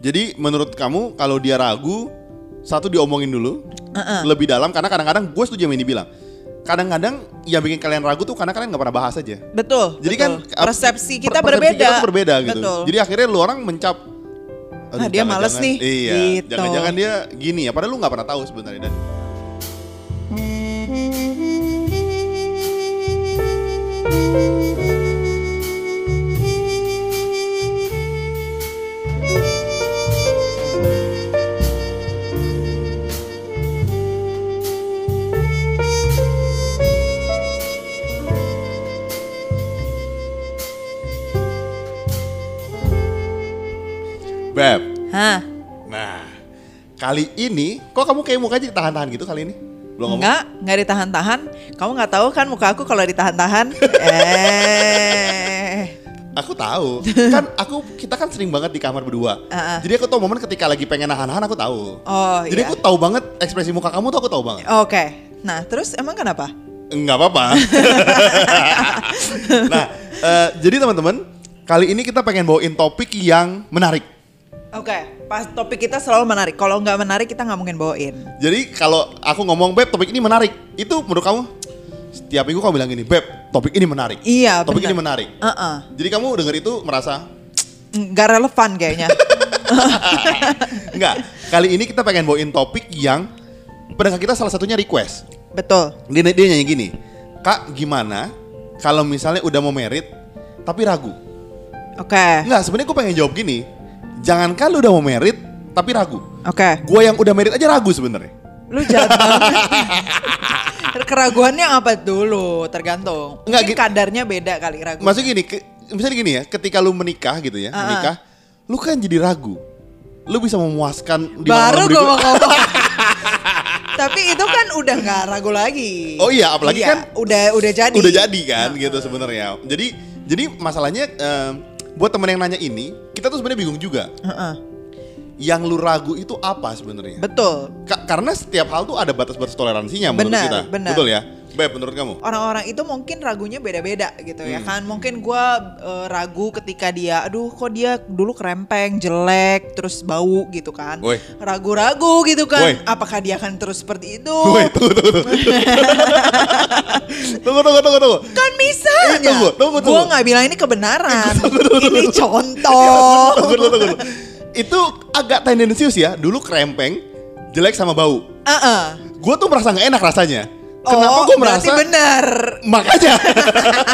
Jadi menurut kamu kalau dia ragu, satu diomongin dulu lebih dalam karena kadang-kadang gue setuju yang ini bilang. Kadang-kadang yang bikin kalian ragu tuh karena kalian nggak pernah bahas aja. Betul. Jadi betul. kan uh, persepsi per- kita persepsi berbeda. Kita berbeda gitu. Betul. Jadi akhirnya lu orang mencap Ah, dia males jangan-jangan- nih, Iya. gitu. Jangan-jangan dia gini ya. Padahal lu nggak pernah tahu sebenarnya dan Beb. Hah? Nah, kali ini kok kamu kayak mukanya ditahan-tahan gitu kali ini? Belum ngomong. Enggak, enggak ditahan-tahan. Kamu nggak tahu kan muka aku kalau ditahan-tahan? eh. Aku tahu. kan aku kita kan sering banget di kamar berdua. Ah, ah. Jadi aku tahu momen ketika lagi pengen nahan-nahan aku tahu. Oh, Jadi iya. aku tahu banget ekspresi muka kamu tuh aku tahu banget. Oke. Nah, terus emang kenapa? Enggak apa-apa. nah, eh, jadi teman-teman, kali ini kita pengen bawain topik yang menarik. Oke, pas topik kita selalu menarik. Kalau nggak menarik kita nggak mungkin bawain. Jadi kalau aku ngomong Beb, topik ini menarik. Itu menurut kamu setiap minggu kamu bilang gini, Beb, topik ini menarik. Iya, Topik benar. ini menarik. Heeh. Jadi kamu denger itu merasa Nggak relevan kayaknya. enggak. Kali ini kita pengen bawain topik yang pendengar kita salah satunya request. Betul. Dia, dia nyanyi gini, Kak gimana kalau misalnya udah mau merit tapi ragu? Oke. Enggak, sebenarnya gue pengen jawab gini. Jangankan lu udah mau merit tapi ragu. Oke. Gue yang udah merit aja ragu sebenarnya. Lu jahat banget. Keraguannya apa dulu? Tergantung. Nggak, Mungkin kadarnya beda kali ragu. Maksudnya gini, ke, misalnya gini ya, ketika lu menikah gitu ya, ah. menikah, lu kan jadi ragu. Lu bisa memuaskan di Baru gue mau ngomong. Tapi itu kan udah nggak ragu lagi. Oh iya, apalagi kan udah udah jadi. udah jadi kan gitu sebenarnya. Jadi jadi masalahnya em, buat temen yang nanya ini, kita tuh sebenarnya bingung juga. Heeh. Yang lu ragu itu apa sebenarnya? Betul. Ka- karena setiap hal tuh ada batas-batas toleransinya menurut Benar, kita. benar. Betul ya? Beb, menurut kamu? Orang-orang itu mungkin ragunya beda-beda gitu Hmm. ya kan. Mungkin gua eh, ragu ketika dia, aduh kok dia dulu kerempeng, jelek, terus bau gitu kan. Ragu-ragu gitu kan. Woi. Apakah dia akan terus seperti itu? Woi, tunggu, tunggu, tunggu. tunggu, tunggu, tunggu, tunggu. Kan misalnya. Eh, tunggu, tunggu, Gua tunggu. nggak bilang ini kebenaran. ini Ya, contoh. tunggu, tunggu, tunggu. Itu agak tendensius ya. Dulu krempeng, jelek sama bau. Heeh. Gue tuh merasa nggak enak rasanya. Kenapa oh, gue berarti merasa benar. makanya?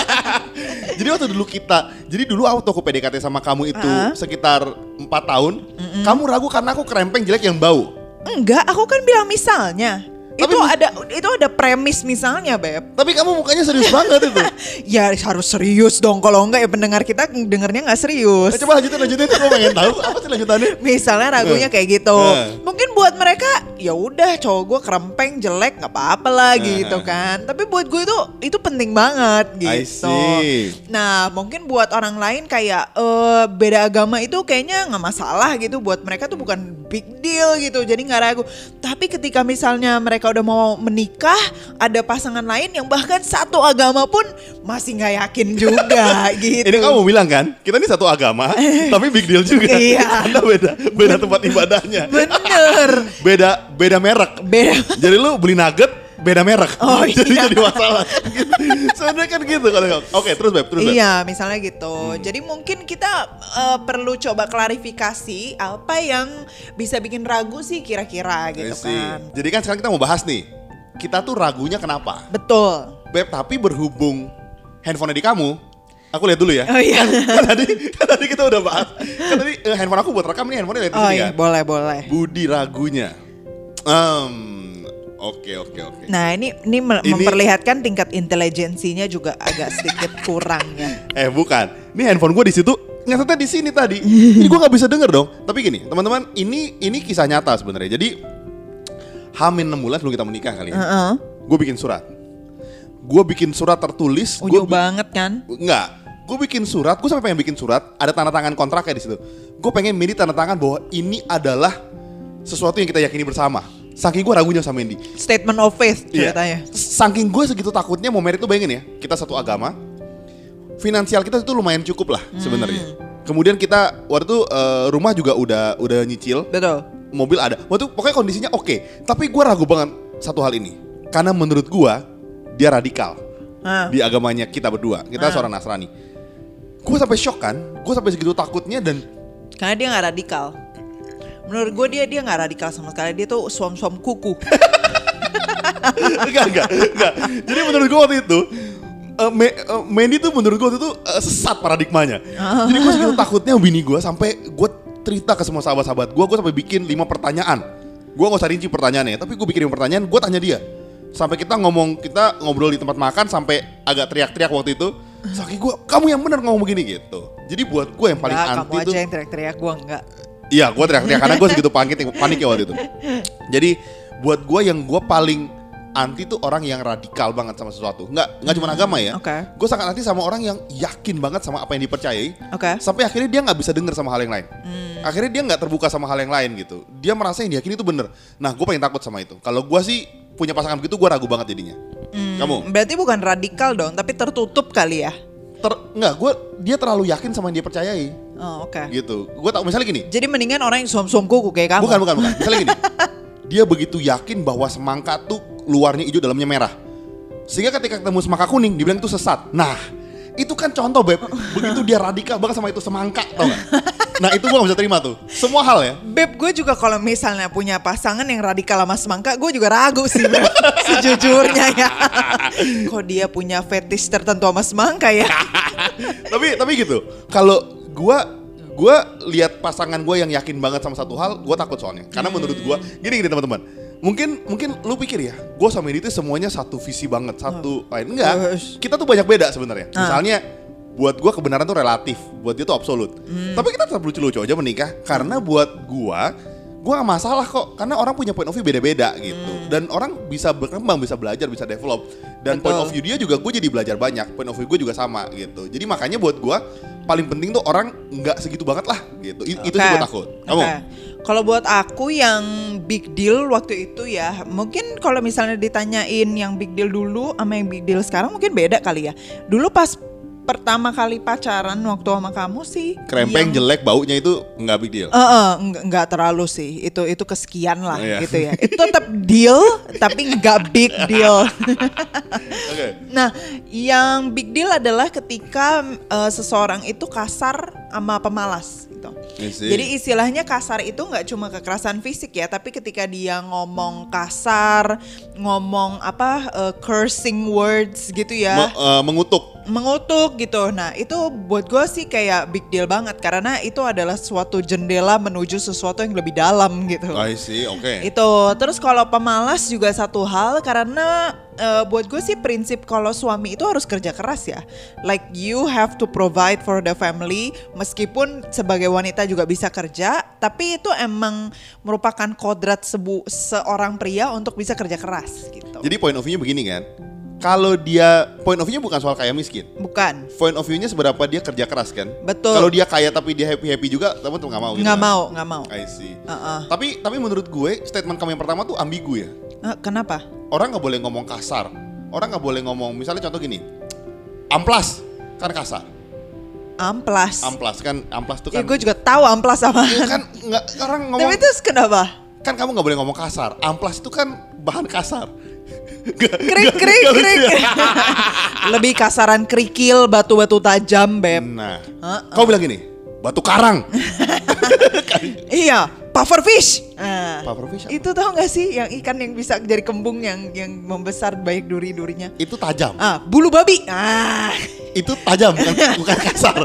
jadi waktu dulu kita, jadi dulu waktu aku PDKT sama kamu itu Ah. sekitar empat tahun, kamu ragu karena aku krempeng jelek yang bau. Enggak, aku kan bilang misalnya. Tapi itu ada itu ada premis misalnya, Beb. Tapi kamu mukanya serius banget itu. Ya harus serius dong. Kalau enggak ya pendengar kita dengarnya nggak serius. Eh, coba lanjutin, lanjutin. Aku pengen tahu apa sih lanjutannya? Misalnya ragunya kayak gitu. Eh. Mungkin buat mereka ya udah cowok gue kerempeng jelek nggak apa-apa lah Eh. gitu kan. Tapi buat gue itu itu penting banget I gitu. see. Nah mungkin buat orang lain kayak eh, beda agama itu kayaknya nggak masalah gitu. Buat mereka tuh bukan big deal gitu. Jadi nggak ragu. Tapi ketika misalnya mereka udah mau menikah, ada pasangan lain yang bahkan satu agama pun masih nggak yakin juga gitu. Ini kamu bilang kan, kita ini satu agama, tapi big deal juga. Iya. Karena beda, beda tempat ibadahnya. Bener. Beda, beda merek. Beda. Jadi lu beli nugget, beda merek. Oh, jadi iya. jadi masalah. Gitu. Sebenarnya kan gitu kalau Oke, terus Beb, terus Beb. Iya, misalnya gitu. Jadi mungkin kita eh, perlu coba klarifikasi apa yang bisa bikin ragu sih kira-kira gitu see. kan. Jadi kan sekarang kita mau bahas nih. Kita tuh ragunya kenapa? Betul. Beb, tapi berhubung handphonenya di kamu, aku lihat dulu ya. Oh iya. kan, tadi, kan tadi kita udah bahas. Kan tadi eh, handphone aku buat rekam nih, handphonenya lihat Oh iya, kan. boleh boleh. Budi ragunya. Um, oke oke oke. Nah ini ini, Ini- memperlihatkan tingkat intelijensinya juga agak sedikit kurang ya. Eh bukan, ini handphone gue di situ nyatetnya di sini tadi. Ini gue nggak bisa denger dong. Tapi gini, teman-teman, ini ini kisah nyata sebenarnya. Jadi Hamin 6 bulan sebelum kita menikah kali ya. Heeh. Gue bikin surat. Gue bikin surat tertulis. Unyu Gue banget kan? Enggak. Gue bikin surat. Gue sampai pengen bikin surat. Ada tanda tangan kontraknya di situ. Gue pengen Mendy tanda tangan bahwa ini adalah sesuatu yang kita yakini bersama. Saking gue ragunya sama Mendy. Statement of faith Iya. ceritanya. Saking gue segitu takutnya mau merit tuh bayangin ya. Kita satu agama. Finansial kita itu lumayan cukup lah sebenarnya. Kemudian kita waktu itu eh, rumah juga udah udah nyicil, Betul. mobil ada. Waktu itu pokoknya kondisinya oke. Tapi gua ragu banget satu hal ini. Karena menurut gua dia radikal Hah. di agamanya kita berdua. Kita Ah. seorang Nasrani. Gue sampai shock kan, gue sampai segitu takutnya dan Karena dia nggak radikal. Menurut gue dia dia nggak radikal sama sekali. Dia tuh suam-suam kuku. enggak enggak enggak. Jadi menurut gue waktu itu eh, Me- eh, Mandy tuh menurut gue itu eh, sesat paradigmanya. Jadi gue segitu takutnya bini gue sampai gue cerita ke semua sahabat-sahabat gue, gue sampai bikin lima pertanyaan. Gue gak usah rinci pertanyaannya, tapi gue bikin lima pertanyaan, gue tanya dia. Sampai kita ngomong, kita ngobrol di tempat makan sampai agak teriak-teriak waktu itu. Sakit gue, kamu yang bener ngomong begini gitu. Jadi buat gue yang paling Nggak, anti kamu aja yang teriak-teriak gue enggak. Iya, gue teriak-teriak karena gue segitu panik, panik ya waktu itu. Jadi buat gue yang gue paling anti tuh orang yang radikal banget sama sesuatu. Nggak nggak cuma agama ya. oke. Gue sangat anti sama orang yang yakin banget sama apa yang dipercayai. Oke. Sampai akhirnya dia nggak bisa denger sama hal yang lain. Akhirnya dia nggak terbuka sama hal yang lain gitu. Dia merasa yang diyakini itu bener. Nah, gue paling takut sama itu. Kalau gue sih punya pasangan begitu, gue ragu banget jadinya. Kamu? Berarti bukan radikal dong, tapi tertutup kali ya. Ter, nggak, gue dia terlalu yakin sama yang dia percayai. Oh, oke. Gitu. Gue tak misalnya gini. Jadi mendingan orang yang suam-suam kuku kayak kamu. Bukan, bukan, bukan. Misalnya gini. dia begitu yakin bahwa semangka tuh luarnya hijau, dalamnya merah. Sehingga ketika ketemu semangka kuning, dibilang itu sesat. Nah, itu kan contoh, Beb. Begitu dia radikal banget sama itu semangka, tau gak? Nah, itu gua gak bisa terima tuh. Semua hal ya. Beb, gue juga kalau misalnya punya pasangan yang radikal sama semangka, gue juga ragu sih, Beb. Sejujurnya ya. Kok dia punya fetish tertentu sama semangka ya? tapi tapi gitu. Kalau gua gua lihat pasangan gua yang yakin banget sama satu hal, gua takut soalnya. Karena menurut gua gini gini teman-teman. Mungkin mungkin lu pikir ya, gua sama ini tuh semuanya satu visi banget, satu lain enggak. Ush. Kita tuh banyak beda sebenarnya. Ah. Misalnya buat gua kebenaran tuh relatif, buat dia tuh absolut. Tapi kita tetap lucu-lucu aja menikah. Karena buat gua gua gak masalah kok. Karena orang punya point of view beda-beda gitu. Dan orang bisa berkembang bisa belajar bisa develop. Dan point Betul. of view dia juga gue jadi belajar banyak. Point of view gue juga sama gitu. Jadi makanya buat gue paling penting tuh orang nggak segitu banget lah gitu. I- itu sih gue takut. Kamu? Oke. Kalau buat aku yang big deal waktu itu ya, mungkin kalau misalnya ditanyain yang big deal dulu sama yang big deal sekarang mungkin beda kali ya. Dulu pas pertama kali pacaran waktu sama kamu sih krempeng yang- jelek baunya itu nggak big deal Eh, eh, nggak nggak terlalu sih. Itu itu kesekian lah Iya. gitu ya. Itu tetap deal tapi nggak big deal. oke nah, yang big deal adalah ketika eh, seseorang itu kasar sama pemalas gitu. Jadi istilahnya kasar itu nggak cuma kekerasan fisik ya, tapi ketika dia ngomong kasar, ngomong apa eh, cursing words gitu ya Me- eh, mengutuk mengutuk gitu. Nah itu buat gue sih kayak big deal banget karena itu adalah suatu jendela menuju sesuatu yang lebih dalam gitu. I see oke Itu terus kalau pemalas juga satu hal karena eh, buat gue sih prinsip kalau suami itu harus kerja keras ya. Like you have to provide for the family meskipun sebagai wanita juga bisa kerja, tapi itu emang merupakan kodrat sebu seorang pria untuk bisa kerja keras gitu. jadi point of view-nya begini kan kalau dia point of view-nya bukan soal kaya miskin Bukan. point of view-nya seberapa dia kerja keras kan Betul. kalau dia kaya tapi dia happy happy juga temen tuh nggak mau gitu Nggak kan? mau, nggak mau. I see Uh-uh. tapi tapi menurut gue statement kamu yang pertama tuh ambigu ya Eh, kenapa? orang nggak boleh ngomong kasar orang nggak boleh ngomong misalnya contoh gini amplas kan kasar Amplas. amplas kan amplas tuh Ya, kan gue juga tahu amplas sama. Iya kan nggak orang ngomong Tapi terus kenapa? kan kamu nggak boleh ngomong kasar amplas itu kan bahan kasar Krik krik lucu krik. ya? Lebih kasaran kerikil, batu-batu tajam, beb. nah Heeh. kau bilang gini batu karang Iya, puffer fish. Nah, Puffer fish apa? itu tau gak sih yang ikan yang bisa jadi kembung yang yang membesar baik duri-durinya? itu tajam Ah, bulu babi. Ah, itu tajam bukan, bukan kasar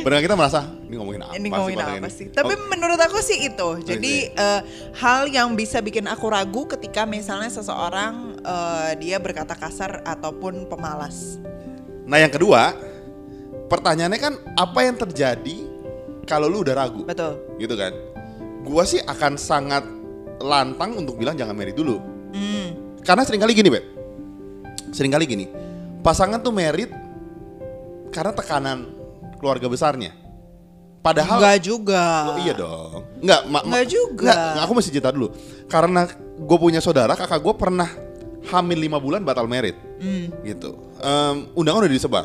Benar kita merasa ini ngomongin apa ini sih ngomongin pada apa ini? sih? Tapi Oh, menurut aku sih itu. Jadi eh, hal yang bisa bikin aku ragu ketika misalnya seseorang eh, dia berkata kasar ataupun pemalas. nah yang kedua pertanyaannya kan apa yang terjadi kalau lu udah ragu Betul. gitu kan gua sih akan sangat lantang untuk bilang jangan marry dulu Hmm. karena sering kali gini beb sering kali gini pasangan tuh merit karena tekanan keluarga besarnya padahal Enggak juga. Oh, iya dong nggak ma- ma- Nggak juga. nggak, nggak, aku mesti cerita dulu karena gue punya saudara kakak gue pernah hamil lima bulan batal merit Hmm. gitu Em, undangan udah disebar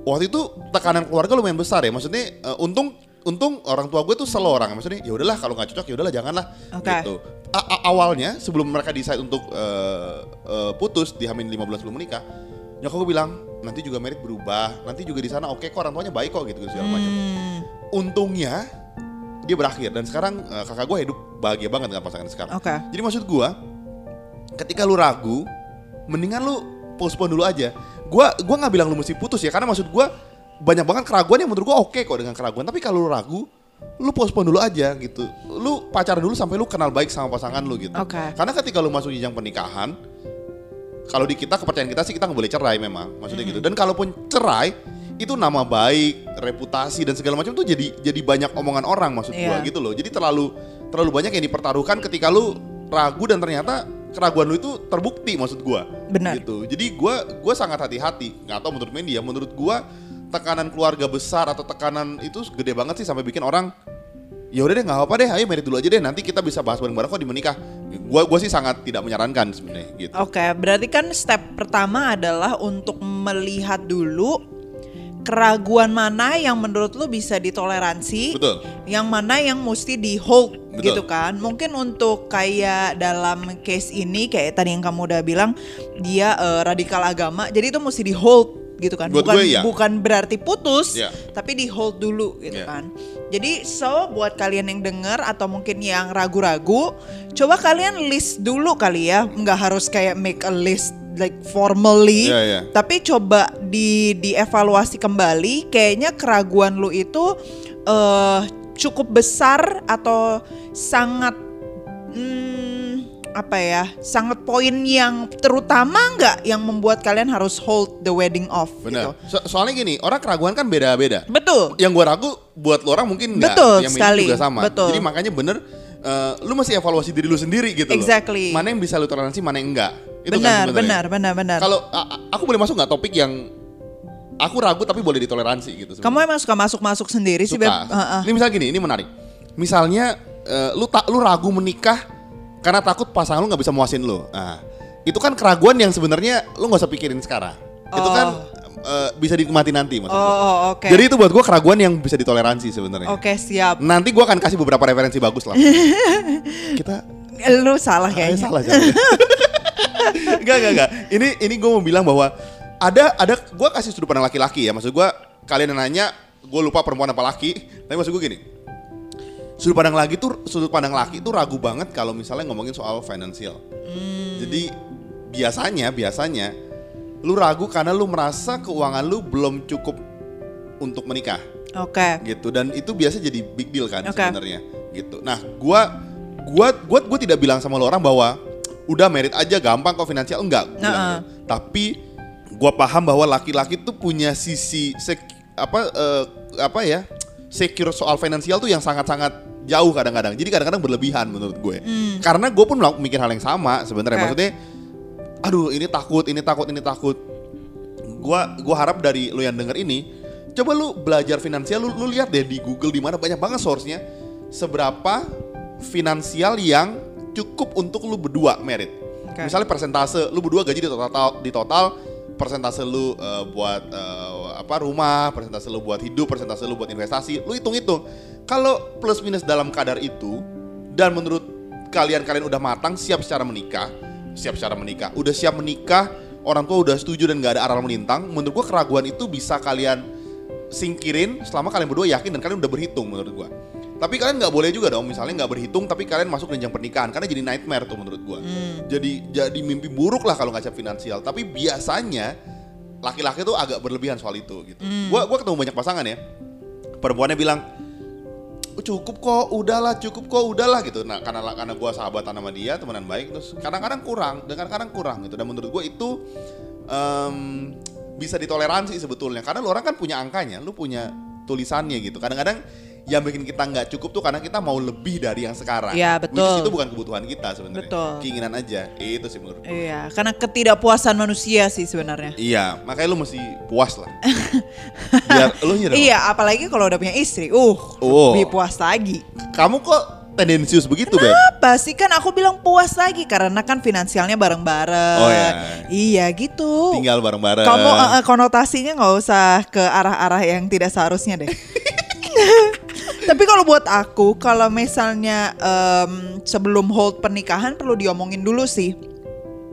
waktu itu tekanan keluarga lumayan besar ya. Maksudnya eh, untung untung orang tua gue tuh selalu orang maksudnya ya udahlah kalau nggak cocok ya udahlah janganlah Oke. gitu. A- a- awalnya sebelum mereka decide untuk eh, eh, putus di Hamin 5 bulan sebelum menikah, nyokap gue bilang nanti juga merit berubah, nanti juga di sana oke kok orang tuanya baik kok gitu segala macam. Hmm, Untungnya dia berakhir dan sekarang eh, kakak gue hidup bahagia banget dengan pasangan sekarang. Oke. Jadi maksud gua ketika lu ragu, mendingan lu postpone dulu aja. Gua gua nggak bilang lu mesti putus ya karena maksud gua banyak banget keraguan yang menurut gua oke kok dengan keraguan. Tapi kalau lu ragu, lu postpone dulu aja gitu. Lu pacaran dulu sampai lu kenal baik sama pasangan lu gitu. Oke. Karena ketika lu masuk jenjang pernikahan, kalau di kita kepercayaan kita sih kita nggak boleh cerai memang, maksudnya gitu. Dan kalaupun cerai itu nama baik, reputasi dan segala macam tuh jadi jadi banyak omongan orang maksud gua Iya. gitu loh. Jadi terlalu terlalu banyak yang dipertaruhkan ketika lu ragu dan ternyata keraguan lu itu terbukti maksud gua. Benar. Gitu. Jadi gua gua sangat hati-hati. Nggak tahu menurut Mendy ya, menurut gua tekanan keluarga besar atau tekanan itu gede banget sih sampai bikin orang ya udah deh nggak apa-apa deh ayo merit dulu aja deh nanti kita bisa bahas bareng-bareng kok di menikah gua gua sih sangat tidak menyarankan sebenarnya gitu Oke, berarti kan step pertama adalah untuk melihat dulu keraguan mana yang menurut lu bisa ditoleransi, betul yang mana yang mesti di hold Betul. gitu kan. Mungkin untuk kayak dalam case ini kayak tadi yang kamu udah bilang dia eh, radikal agama, jadi itu mesti di hold gitu kan. Buat bukan gue, iya. bukan berarti putus, Iya. tapi di hold dulu gitu Iya. kan. Jadi so buat kalian yang denger atau mungkin yang ragu-ragu, coba kalian list dulu kali ya, nggak harus kayak make a list like formally, Iya, iya. tapi coba di dievaluasi kembali. Kayaknya keraguan lu itu eh cukup besar atau sangat hmm, apa ya, sangat poin yang terutama nggak yang membuat kalian harus hold the wedding off gitu. benar So- soalnya gini orang keraguan kan beda-beda Betul. yang gua ragu buat lo orang mungkin enggak Betul yang sekali, juga sama betul. jadi makanya bener eh, lu mesti evaluasi diri lu sendiri gitu Exactly. loh mana yang bisa lu toleransi mana yang enggak itu kan benar, sebenarnya. benar, benar, benar. kalau aku boleh masuk nggak topik yang aku ragu tapi boleh ditoleransi gitu sebenarnya? Kamu emang suka masuk-masuk sendiri sih, Beb? suka. Heeh. Ini misalnya gini, ini menarik. Misalnya eh, lu tak lu ragu menikah karena takut pasangan lu nggak bisa muasin lu. Nah, itu kan keraguan yang sebenarnya lu nggak usah pikirin sekarang. Itu kan eh, bisa dinikmati nanti maksud Oh, gua. oh, oke. Jadi itu buat gua keraguan yang bisa ditoleransi sebenarnya. Oke, siap. Nanti gua akan kasih beberapa referensi bagus lah. Kita Lu salah Ah, kayaknya. salah. Enggak, enggak, enggak. Ini ini gue mau bilang bahwa ada ada gue kasih sudut pandang laki-laki ya. Maksud gue kalian yang nanya, gue lupa perempuan apa laki. Tapi maksud gue gini. Sudut pandang lagi tuh sudut pandang laki tuh ragu banget kalau misalnya ngomongin soal financial. Jadi biasanya biasanya lu ragu karena lu merasa keuangan lu belum cukup untuk menikah Oke. gitu dan itu biasa jadi big deal kan Oke. sebenarnya gitu. Nah, gua gua gua gua tidak bilang sama lo orang bahwa udah merit aja gampang kok finansial enggak. Nah, gitu. Tapi gua paham bahwa laki-laki tuh punya sisi sek- apa eh, apa ya? Secure soal finansial tuh yang sangat-sangat jauh kadang-kadang. Jadi kadang-kadang berlebihan menurut gue. Karena gue pun mikir hal yang sama sebenarnya. Oke. Maksudnya aduh ini takut, ini takut, ini takut. Gua gua harap dari lo yang denger ini coba lu belajar finansial lu, lu lihat deh di Google di mana banyak banget source-nya seberapa finansial yang cukup untuk lu berdua merit. Oke. Misalnya persentase lu berdua gaji di total di total persentase lu eh, buat eh, apa rumah, persentase lu buat hidup, persentase lu buat investasi, lu hitung-hitung. Kalau plus minus dalam kadar itu dan menurut kalian kalian udah matang siap secara menikah, siap secara menikah, udah siap menikah, orang tua udah setuju dan gak ada aral melintang, menurut gua keraguan itu bisa kalian singkirin selama kalian berdua yakin dan kalian udah berhitung menurut gua. Tapi kalian nggak boleh juga dong misalnya nggak berhitung tapi kalian masuk jenjang pernikahan karena jadi nightmare tuh menurut gua. Jadi jadi mimpi buruk lah kalau nggak siap finansial. Tapi biasanya laki-laki tuh agak berlebihan soal itu gitu. Gua gua ketemu banyak pasangan ya. Perempuannya bilang "Oh, cukup kok, udahlah, cukup kok, udahlah gitu. Nah, karena karena gua sahabatan sama dia, temenan baik, terus kadang-kadang kurang, dan kadang-kadang kurang gitu. Dan menurut gua itu em, bisa ditoleransi sebetulnya. Karena lu orang kan punya angkanya, lu punya tulisannya gitu. Kadang-kadang yang bikin kita nggak cukup tuh karena kita mau lebih dari yang sekarang. Iya, Which betul. itu bukan kebutuhan kita sebenarnya. Betul. Keinginan aja. Itu sih menurut. Iya, karena ketidakpuasan manusia sih sebenarnya. Iya, makanya lu mesti puas lah. Biar lu dong. Iya, apalagi kalau udah punya istri. Uh, Oh. lebih puas lagi. Kamu kok tendensius begitu, Beb? Apa sih kan aku bilang puas lagi karena kan finansialnya bareng-bareng. Oh, ya. Iya gitu. Tinggal bareng-bareng. Kamu eh, eh, konotasinya nggak usah ke arah-arah yang tidak seharusnya deh. Tapi kalau buat aku, kalau misalnya em, sebelum hold pernikahan perlu diomongin dulu sih.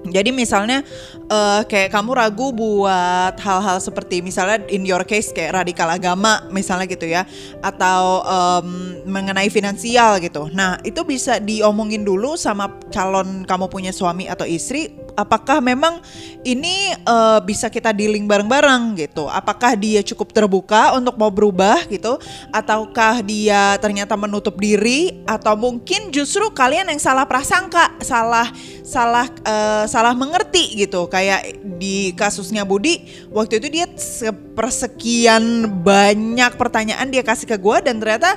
Jadi misalnya eh, kayak kamu ragu buat hal-hal seperti misalnya in your case kayak radikal agama misalnya gitu ya, atau em, mengenai finansial gitu. Nah itu bisa diomongin dulu sama calon kamu punya suami atau istri apakah memang ini eh, bisa kita dealing bareng-bareng gitu? Apakah dia cukup terbuka untuk mau berubah gitu? Ataukah dia ternyata menutup diri? Atau mungkin justru kalian yang salah prasangka, salah salah eh, salah mengerti gitu? Kayak di kasusnya Budi, waktu itu dia sepersekian banyak pertanyaan dia kasih ke gue dan ternyata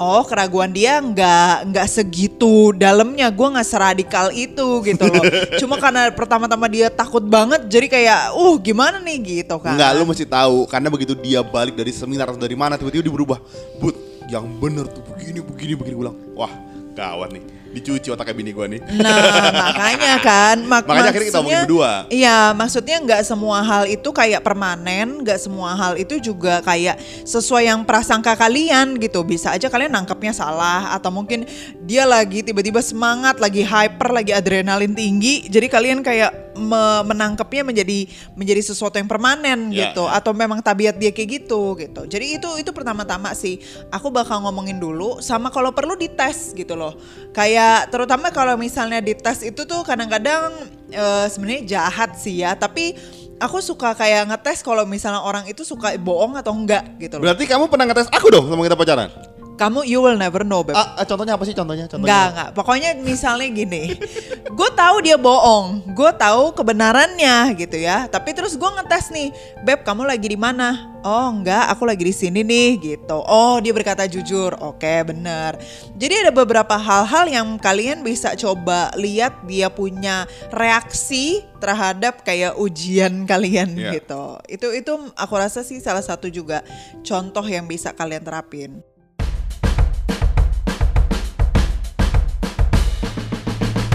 Oh keraguan dia nggak nggak segitu dalamnya gue nggak seradikal itu gitu loh. Cuma karena pertama-tama dia takut banget jadi kayak uh gimana nih gitu kan. Enggak, lu mesti tahu karena begitu dia balik dari seminar atau dari mana tiba-tiba dia berubah. But, yang bener tuh begini begini begini Gua bilang. Wah, gawat nih. Dicuci otaknya bini gua nih. Nah makanya kan mak Makanya akhirnya kita omongin maksudnya- berdua. Iya maksudnya nggak semua hal itu kayak permanen nggak semua hal itu juga kayak sesuai yang prasangka kalian gitu Bisa aja kalian nangkepnya salah Atau mungkin dia lagi tiba-tiba semangat Lagi hyper, lagi adrenalin tinggi Jadi kalian kayak me- menangkepnya menjadi menjadi sesuatu yang permanen Ya, gitu ya. Atau memang tabiat dia kayak gitu gitu Jadi itu itu pertama-tama sih Aku bakal ngomongin dulu Sama kalau perlu dites gitu loh Kayak terutama kalau misalnya dites itu tuh kadang-kadang eh, sebenarnya jahat sih ya Tapi aku suka kayak ngetes kalau misalnya orang itu suka bohong atau enggak gitu loh Berarti kamu pernah ngetes aku dong sama kita pacaran? Kamu you will never know Beb Ah, ah, contohnya apa sih contohnya? Contohnya. Enggak, enggak. Pokoknya misalnya gini. gue tahu dia bohong. Gue tahu kebenarannya gitu ya. Tapi terus gue ngetes nih. Beb, kamu lagi di mana? Oh, enggak, aku lagi di sini nih gitu. Oh, dia berkata jujur. Oke, bener. Jadi ada beberapa hal-hal yang kalian bisa coba lihat dia punya reaksi terhadap kayak ujian kalian Iya. gitu. Itu itu aku rasa sih salah satu juga contoh yang bisa kalian terapin.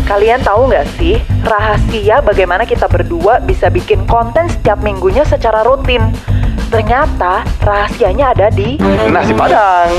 Kalian tahu nggak sih rahasia bagaimana kita berdua bisa bikin konten setiap minggunya secara rutin? Ternyata rahasianya ada di Nasi Padang.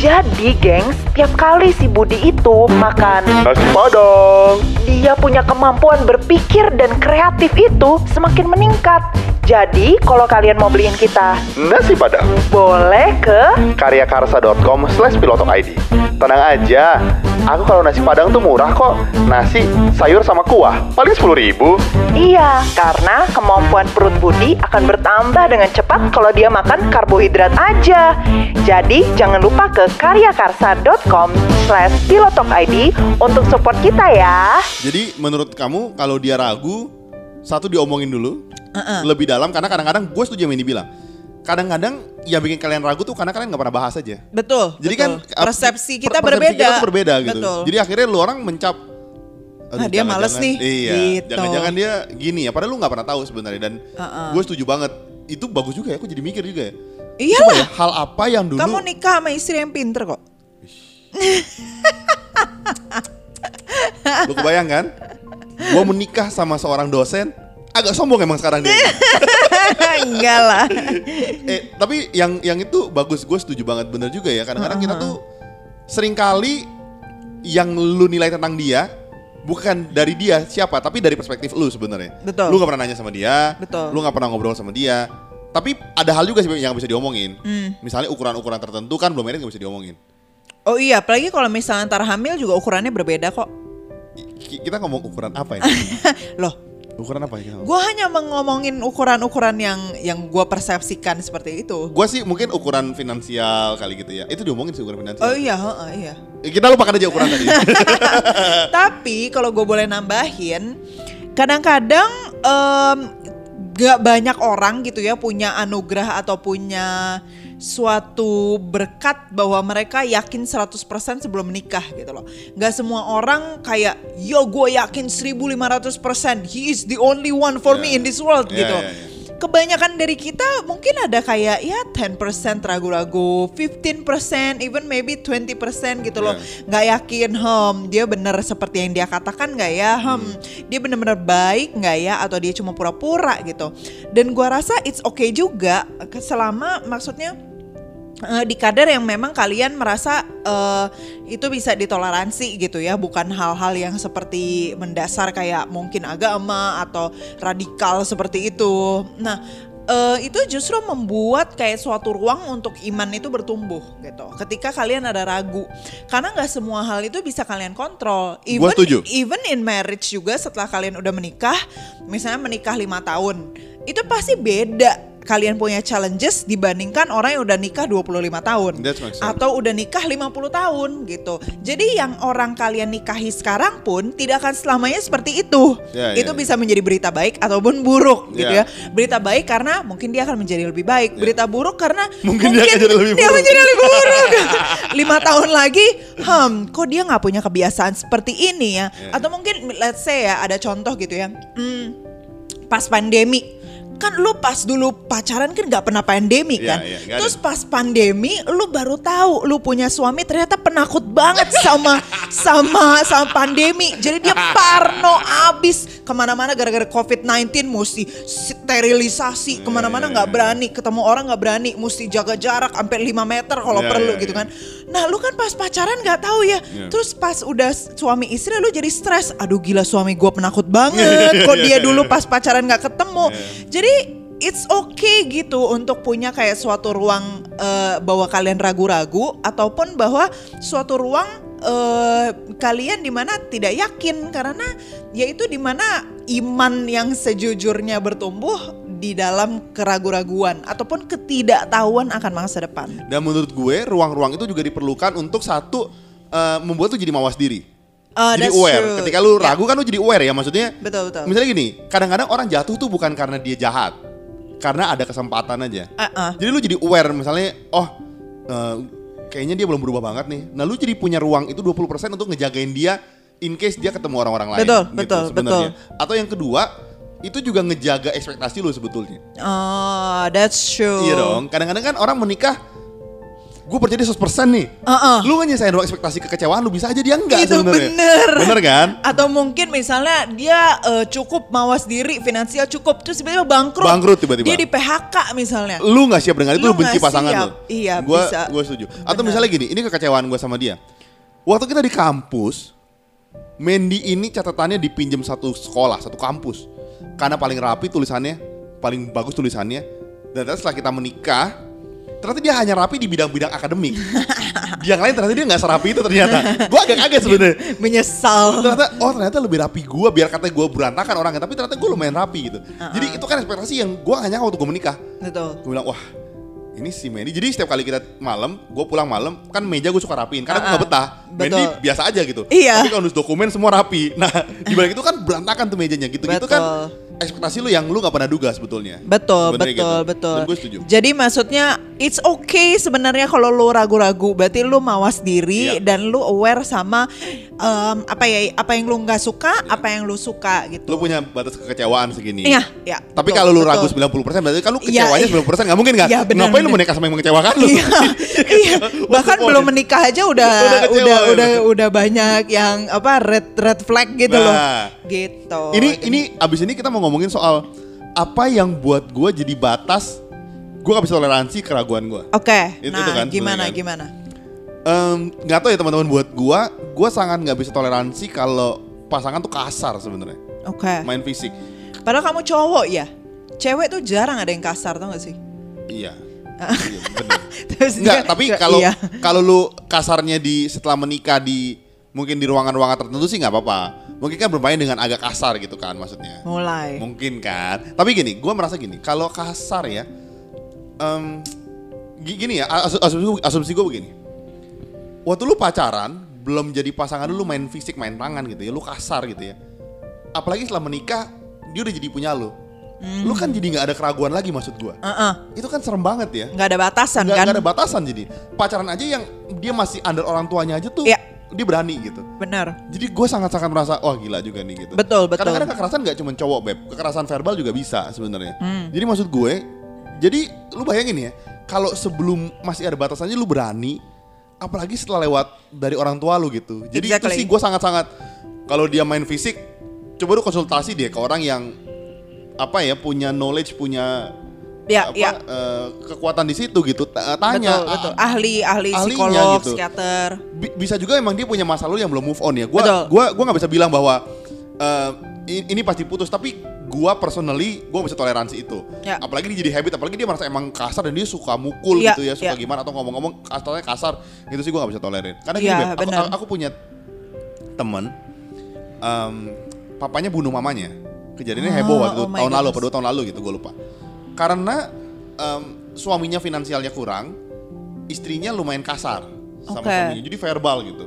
Jadi, gengs, tiap kali si Budi itu makan, Nasi Padang. dia punya kemampuan berpikir dan kreatif itu semakin meningkat. Jadi, kalau kalian mau beliin kita, Nasi Padang. boleh ke karyakarsa.com slash pilotok ID. Tenang aja, aku kalau nasi padang tuh murah kok. Nasi, sayur sama kuah, paling 10 ribu. Iya, karena kemampuan perut Budi akan bertambah dengan cepat kalau dia makan karbohidrat aja. Jadi, jangan lupa ke karyakarsa.com slash pilotokid untuk support kita ya. Jadi menurut kamu kalau dia ragu, satu diomongin dulu lebih dalam karena kadang-kadang gue setuju yang ini bilang. Kadang-kadang yang bikin kalian ragu tuh karena kalian nggak pernah bahas aja. Betul. Jadi betul. kan persepsi kita per- persepsi berbeda. kita tuh berbeda gitu. Betul. Jadi akhirnya lu orang mencap Ah, dia males nih, Iya. gitu. Jangan-jangan dia gini ya. Padahal lu nggak pernah tahu sebenarnya dan Uh-uh. gue setuju banget. Itu bagus juga ya. Aku jadi mikir juga ya. Iyalah. Ya, hal apa yang dulu Kamu nikah sama istri yang pinter kok. lu kebayang kan? Gue menikah sama seorang dosen, agak sombong emang sekarang dia. Enggak lah. eh tapi yang yang itu bagus gue setuju banget bener juga ya kadang-kadang kita tuh sering kali yang lu nilai tentang dia bukan dari dia siapa tapi dari perspektif lu sebenarnya Betul. lu gak pernah nanya sama dia Betul. lu gak pernah ngobrol sama dia tapi ada hal juga sih yang bisa diomongin Hmm. misalnya ukuran-ukuran tertentu kan belum ini gak bisa diomongin Oh iya, apalagi kalau misalnya ntar hamil juga ukurannya berbeda kok. Ki- kita ngomong ukuran apa ya Loh, ukuran apa ya gue hanya ngomongin ukuran-ukuran yang yang gue persepsikan seperti itu. Gua sih mungkin ukuran finansial kali gitu ya itu diomongin sih ukuran finansial Oh iya, heeh, iya. Kita lupakan aja ukuran tadi Tapi kalau gue boleh nambahin, kadang-kadang em, gak banyak orang gitu ya punya anugerah atau punya suatu berkat bahwa mereka yakin 100% sebelum menikah gitu loh. Gak semua orang kayak, yo gue yakin 1500% he is the only one for me Yeah. in this world Yeah, gitu. yeah, yeah. kebanyakan dari kita mungkin ada kayak ya 10% ragu-ragu, 15%, even maybe 20% gitu loh. Yeah. Nggak yakin, hmm, dia bener seperti yang dia katakan nggak ya? Hmm, dia bener-bener baik nggak ya? Atau dia cuma pura-pura gitu. Dan gua rasa it's okay juga selama maksudnya eh, di kadar yang memang kalian merasa eh, itu bisa ditoleransi gitu ya, bukan hal-hal yang seperti mendasar kayak mungkin agama atau radikal seperti itu. Nah, eh, itu justru membuat kayak suatu ruang untuk iman itu bertumbuh gitu. Ketika kalian ada ragu, karena nggak semua hal itu bisa kalian kontrol. Even, setuju. even in marriage juga setelah kalian udah menikah, misalnya menikah lima tahun, itu pasti beda kalian punya challenges dibandingkan orang yang udah nikah 25 tahun atau udah nikah 50 tahun gitu. Jadi yang orang kalian nikahi sekarang pun tidak akan selamanya seperti itu. Ya, itu ya, bisa menjadi berita baik ataupun buruk gitu Ya. Berita baik karena mungkin dia akan menjadi lebih baik. Berita buruk karena Mungkin dia akan jadi lebih dia buruk. menjadi lebih buruk. Lima tahun lagi, hmm, kok dia nggak punya kebiasaan seperti ini ya? Ya. Atau mungkin let's say ya ada contoh gitu ya. Hmm, pas pandemi kan lu pas dulu pacaran kan nggak pernah pandemi Iya, kan? iya, nggak terus pas pandemi lu baru tahu lu punya suami ternyata penakut banget sama sama sama pandemi. Jadi dia parno abis ke mana-mana gara-gara covid 19 mesti sterilisasi. Ke mana-mana iya, nggak iya. berani ketemu orang nggak berani mesti jaga jarak sampai 5 meter kalau Iya, perlu iya, gitu iya. kan. Nah lu kan pas pacaran nggak tahu ya. Iya. terus pas udah suami istri lu jadi stres. Aduh gila suami gua penakut banget. Kok dia dulu pas pacaran nggak ketemu? Jadi it's okay gitu untuk punya kayak suatu ruang eh, bahwa kalian ragu-ragu ataupun bahwa suatu ruang eh, kalian di mana tidak yakin karena yaitu di mana iman yang sejujurnya bertumbuh di dalam keragu-raguan ataupun ketidaktahuan akan masa depan. Dan menurut gue ruang-ruang itu juga diperlukan untuk satu eh, membuat lu jadi mawas diri. Uh, jadi aware. true. Ketika lu Ya. ragu kan lu jadi aware ya maksudnya. Betul, betul. Misalnya gini, kadang-kadang orang jatuh tuh bukan karena dia jahat. Karena ada kesempatan aja. Uh-uh. Jadi lu jadi aware misalnya oh eh, kayaknya dia belum berubah banget nih. Nah, lu jadi punya ruang itu 20% untuk ngejagain dia in case dia ketemu orang-orang lain. Betul, gitu betul, sebenarnya. Atau yang kedua, itu juga ngejaga ekspektasi lu sebetulnya. Oh, that's true. Iya dong. Kadang-kadang kan orang menikah gue percaya dia 100% nih. Uh-uh. Lu kan nyesain ruang ekspektasi kekecewaan lu bisa aja dia enggak Itu sebenarnya. bener. Bener kan? Atau mungkin misalnya dia eh, cukup mawas diri, finansial cukup, terus tiba-tiba bangkrut. Bangkrut tiba-tiba. Dia di PHK misalnya. Lu nggak siap dengan itu Lu lu benci pasangan siap. lu. Iya, gua, bisa. Gua setuju. Atau Bener. misalnya gini, ini kekecewaan gue sama dia. Waktu kita di kampus, Mandy ini catatannya dipinjam satu sekolah, satu kampus. Karena paling rapi tulisannya, paling bagus tulisannya. Dan setelah kita menikah, ternyata dia hanya rapi di bidang-bidang akademik. di yang lain ternyata dia nggak serapi itu ternyata. Gue agak kaget sebenarnya. Menyesal. ternyata oh ternyata lebih rapi gue biar katanya gue berantakan orangnya tapi ternyata gue lumayan rapi gitu jadi itu kan ekspektasi yang gue hanya waktu gue menikah Betul. gue bilang wah ini si Mandy jadi setiap kali kita malam gue pulang malam kan meja gue suka rapiin karena gue Ah, gak betah Mandy betul. biasa aja gitu Iya. tapi kalau nulis dokumen semua rapi nah di balik itu kan berantakan tuh mejanya gitu gitu kan. Ekspektasi lu yang lu gak pernah duga sebetulnya Betul, Sebenarnya betul, gitu. betul. dan gue setuju Jadi maksudnya it's okay sebenarnya kalau lu ragu-ragu, berarti lu mawas diri Iya. dan lu aware sama em, apa ya, apa yang lu nggak suka, apa yang lu suka gitu. lu punya batas kekecewaan segini Iya, ya. Tapi betul, kalau lu betul. ragu 90% berarti kan lu Iya, kecewanya iya. 90% gak mungkin kan? Iya, benar, Ngapain lu benar. menikah sama yang mengecewakan lu? iya, iya. Bahkan belum menikah aja udah Udah kecewa, udah ya. udah udah banyak yang apa red red flag gitu loh. Nah. Gitu. Ini ini abis ini kita mau ngomongin soal apa yang buat gue jadi batas gue gak bisa toleransi keraguan gue. Oke. Itu- Nah, itu kan gimana kan. gimana? Nggak tahu ya teman-teman buat gue, gue sangat nggak bisa toleransi kalau pasangan tuh kasar sebenarnya, Oke. main fisik. Padahal kamu cowok ya. Cewek tuh jarang ada yang kasar tau gak sih? Iya. iya bener. Terus Enggak, dia- tapi kalau iya. kalau lu kasarnya di setelah menikah di mungkin di ruangan-ruangan tertentu sih nggak apa-apa. Mungkin kan bermain dengan agak kasar gitu kan maksudnya. mulai. Mungkin kan. Tapi gini, gue merasa gini. Kalau kasar ya, gi- gini ya. as- Asumsi, asumsi gue begini. Waktu lu pacaran, belum jadi pasangan lu, lu main fisik, main tangan gitu ya. Lu kasar gitu ya. Apalagi setelah menikah, dia udah jadi punya lu. Lu kan jadi nggak ada keraguan lagi maksud gue. Heeh. Itu kan serem banget ya. nggak ada batasan Nggak kan? nggak ada batasan jadi. Pacaran aja yang dia masih under orang tuanya aja tuh. Iya. Dia berani gitu. Benar. Jadi gue sangat-sangat merasa wah gila juga nih gitu. Betul, betul. Kadang-kadang kekerasan nggak cuma cowok beb, kekerasan verbal juga bisa sebenarnya. Hmm. Jadi maksud gue, jadi lu bayangin ya, kalau sebelum masih ada batasannya lu berani, apalagi setelah lewat dari orang tua lu gitu. Jadi itu Exactly. sih gue sangat-sangat kalau dia main fisik, coba lu konsultasi dia ke orang yang apa ya punya knowledge, punya Ya, apa, ya. eh, kekuatan di situ gitu. Ta- Tanya, Betul, betul. ah, Ahli, ahli ahlinya psikolog, gitu. psikiater. Bi- bisa juga emang dia punya masa lalu yang belum move on ya. Gua Betul. gua gua nggak bisa bilang bahwa eh, i- ini pasti putus tapi gua personally gua bisa toleransi itu. Ya. Apalagi dia jadi habit, apalagi dia merasa emang kasar dan dia suka mukul Ya, gitu ya, suka ya. gimana atau ngomong-ngomong kasarnya kasar. Itu sih gua nggak bisa tolerin. Karena Ya, gini, Beb, aku, aku punya temen em, papanya bunuh mamanya. Kejadiannya Ah, heboh waktu oh tahun lalu, apa dua tahun lalu gitu, gue lupa. Karena em, suaminya finansialnya kurang, istrinya lumayan kasar sama Oke. suaminya, jadi verbal gitu.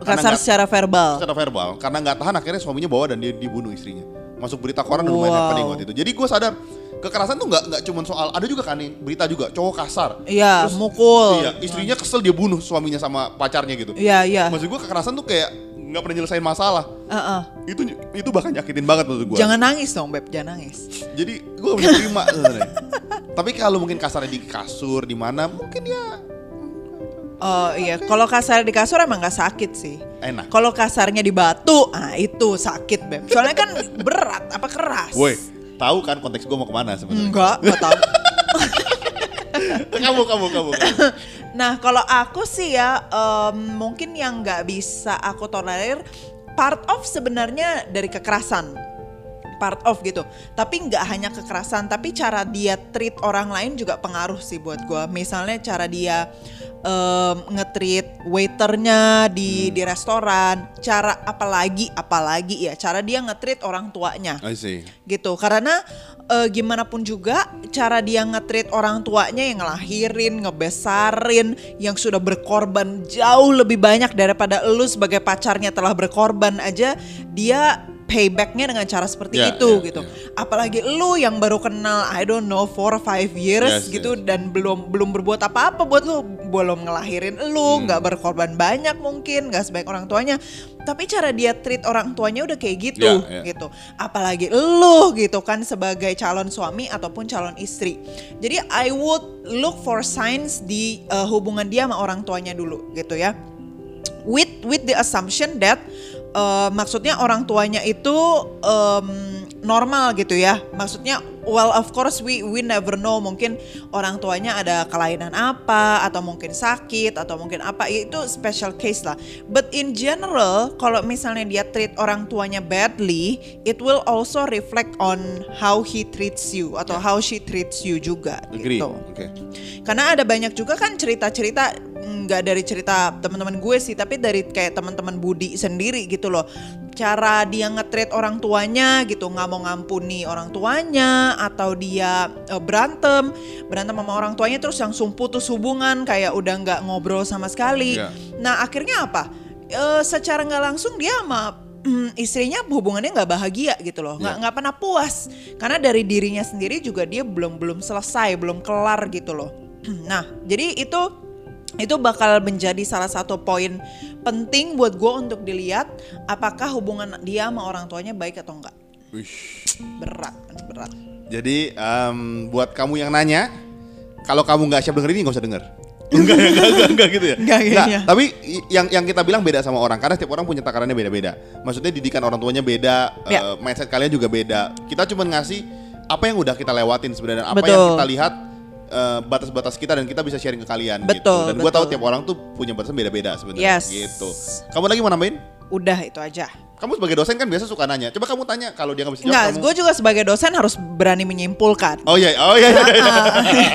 Karena Kasar nggak- secara verbal. secara verbal, karena nggak tahan akhirnya suaminya bawa dan dia dibunuh istrinya. Masuk berita koran dan lumayan Wow. happening waktu itu. Jadi gue sadar kekerasan tuh nggak nggak cuma soal ada juga kan yang berita juga cowok kasar. Iya, Terus, mukul. Iya, istrinya kesel dia bunuh suaminya sama pacarnya gitu. Iya, iya. Maksud gue kekerasan tuh kayak nggak pernah nyelesain masalah. Heeh. Itu itu bahkan nyakitin banget menurut gue. Jangan nangis dong, Beb. Jangan nangis. Jadi gue bisa terima sebenarnya. Tapi kalau mungkin kasarnya di kasur di mana mungkin ya Oh iya, kalau kasar di kasur emang gak sakit sih. enak. Kalau kasarnya di batu, ah itu sakit beb. Soalnya kan berat, apa keras? Woi, tahu kan konteks gue mau ke mana sebenarnya? Enggak, enggak tahu. kamu kamu kamu. kamu. Nah kalau aku sih ya em, mungkin yang nggak bisa aku tolerir part of sebenarnya dari kekerasan part of gitu. Tapi nggak hanya kekerasan tapi cara dia treat orang lain juga pengaruh sih buat gua. Misalnya cara dia em, nge-treat waiternya di di restoran cara apalagi apalagi ya cara dia nge-treat orang tuanya. I see. gitu. Karena eh, gimana pun juga cara dia nge-treat orang tuanya yang ngelahirin, ngebesarin, yang sudah berkorban jauh lebih banyak daripada lu sebagai pacarnya telah berkorban aja dia paybacknya dengan cara seperti Ya, itu ya, gitu. ya. Apalagi lu yang baru kenal I don't know four five years Yes, gitu yes. dan belum belum berbuat apa-apa buat lu, belum ngelahirin Hmm. lu, nggak berkorban banyak mungkin, nggak sebaik orang tuanya. Tapi cara dia treat orang tuanya udah kayak gitu Ya, ya. gitu. Apalagi lu gitu kan sebagai calon suami ataupun calon istri. Jadi I would look for signs di uh, hubungan dia sama orang tuanya dulu gitu ya. With with the assumption that uh, maksudnya orang tuanya itu um, normal gitu ya. Maksudnya well of course we we never know mungkin orang tuanya ada kelainan apa atau mungkin sakit atau mungkin apa itu special case lah. But in general kalau misalnya dia treat orang tuanya badly, it will also reflect on how he treats you atau how she treats you juga Agree. gitu. Oke. Karena ada banyak juga kan cerita-cerita nggak dari cerita teman-teman gue sih, tapi dari kayak teman-teman Budi sendiri gitu loh. Cara dia nge-treat orang tuanya gitu, nggak mau ngampuni orang tuanya atau dia eh, berantem, berantem sama orang tuanya terus langsung putus hubungan kayak udah nggak ngobrol sama sekali. Iya. Nah, akhirnya apa? Eh, secara nggak langsung dia sama mm, istrinya hubungannya nggak bahagia gitu loh nggak nggak pernah puas karena dari dirinya sendiri juga dia belum belum selesai belum kelar gitu loh nah jadi itu itu bakal menjadi salah satu poin penting buat gue untuk dilihat apakah hubungan dia sama orang tuanya baik atau enggak Wish. berat berat Jadi em, buat kamu yang nanya, kalau kamu nggak siap denger ini nggak usah denger. enggak, enggak, enggak, enggak gitu ya. Enggak, kayaknya. tapi i- yang yang kita bilang beda sama orang karena setiap orang punya takarannya beda-beda. Maksudnya didikan orang tuanya beda, Ya. eh, mindset kalian juga beda. Kita cuma ngasih apa yang udah kita lewatin sebenarnya, apa Betul. yang kita lihat eh, batas-batas kita dan kita bisa sharing ke kalian gitu. Betul, Dan gue tahu tiap orang tuh punya batasan beda-beda sebenarnya Yes. gitu. Kamu lagi mau nambahin? udah itu aja Kamu sebagai dosen kan biasa suka nanya. Coba kamu tanya kalau dia nggak bisa jawab. Enggak, kamu- gue juga sebagai dosen harus berani menyimpulkan Oh iya, oh iya. iya, iya.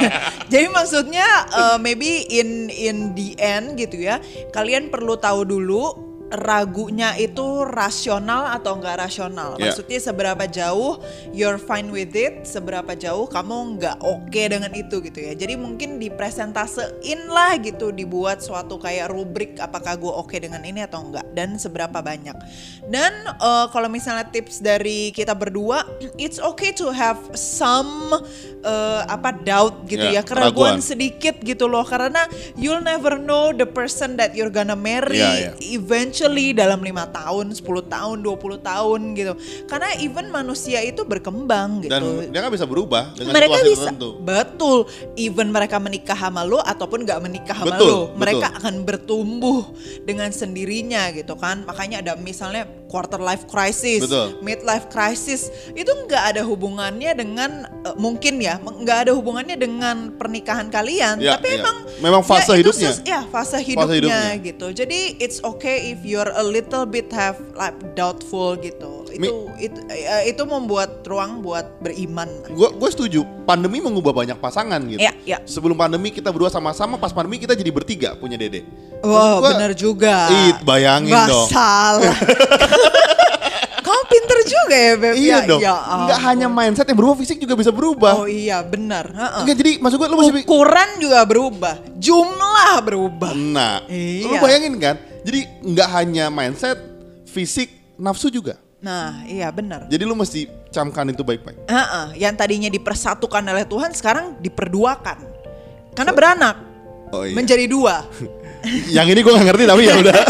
Jadi maksudnya uh, maybe in in the end gitu ya, kalian perlu tahu dulu ragunya itu rasional atau enggak rasional. Ya. Maksudnya seberapa jauh you're fine with it, seberapa jauh kamu nggak oke dengan itu gitu ya. Jadi mungkin dipresentasein lah gitu, dibuat suatu kayak rubrik apakah gue oke dengan ini atau enggak dan seberapa banyak. Dan eh, kalau misalnya tips dari kita berdua, it's okay to have some eh, apa doubt gitu Ya, ya, keraguan sedikit gitu loh karena you'll never know the person that you're gonna marry Iya, iya. eventually dalam lima tahun, 10 tahun, 20 tahun gitu. Karena even manusia itu berkembang gitu. Dan dia kan bisa berubah dengan mereka situasi bisa tertentu. betul even mereka menikah sama lo ataupun nggak menikah sama Betul, lo mereka betul. akan bertumbuh dengan sendirinya gitu kan makanya ada misalnya quarter life crisis Betul. midlife crisis itu nggak ada hubungannya dengan eh, mungkin ya nggak ada hubungannya dengan pernikahan kalian Ya, tapi ya. emang Memang fase ya, hidupnya. ya fase hidupnya, hidupnya. gitu jadi it's okay if you're a little bit have like doubtful gitu Mi- itu itu eh, itu membuat ruang buat beriman Gue gue setuju. Pandemi mengubah banyak pasangan gitu. Iya, iya. Sebelum pandemi kita berdua sama-sama, pas pandemi kita jadi bertiga punya dede. Wow, gua, bener juga. Ih, bayangin dong. salah. Juga ya, Beb. Iya ya, dong. ya Nggak ampun. hanya mindset yang berubah, fisik juga bisa berubah. Oh iya, benar. Heeh. Enggak jadi maksud gue lu masih Ukuran juga berubah, jumlah berubah. Nah, Iya. lu bayangin kan? Jadi nggak hanya mindset, fisik, nafsu juga. Nah, iya benar. Jadi lu mesti camkan itu baik-baik. Heeh, yang tadinya dipersatukan oleh Tuhan sekarang diperduakan. Karena beranak Oh iya. menjadi dua. Yang ini gue gak ngerti tapi ya udah.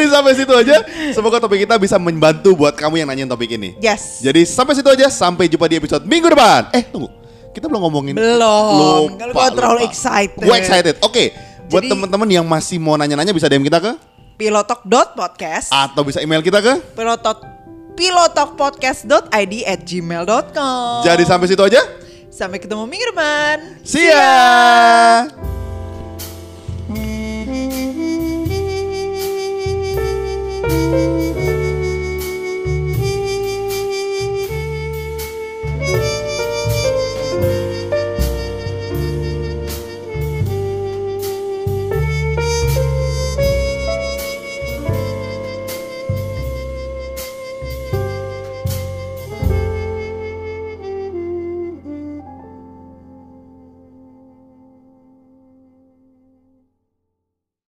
Jadi sampai situ aja. Semoga topik kita bisa membantu buat kamu yang nanyain topik ini. Yes. Jadi sampai situ aja. Sampai jumpa di episode minggu depan. Eh tunggu. Kita belum ngomongin. Belum. Kalau gua terlalu excited. Gue excited. Oke. Buat Jadi- teman-teman yang masih mau nanya-nanya bisa DM kita ke Pilotok.podcast atau bisa email kita ke. pilotok pilotokpodcast.id at gmail.com Jadi sampai situ aja. Sampai ketemu minggu depan. See ya.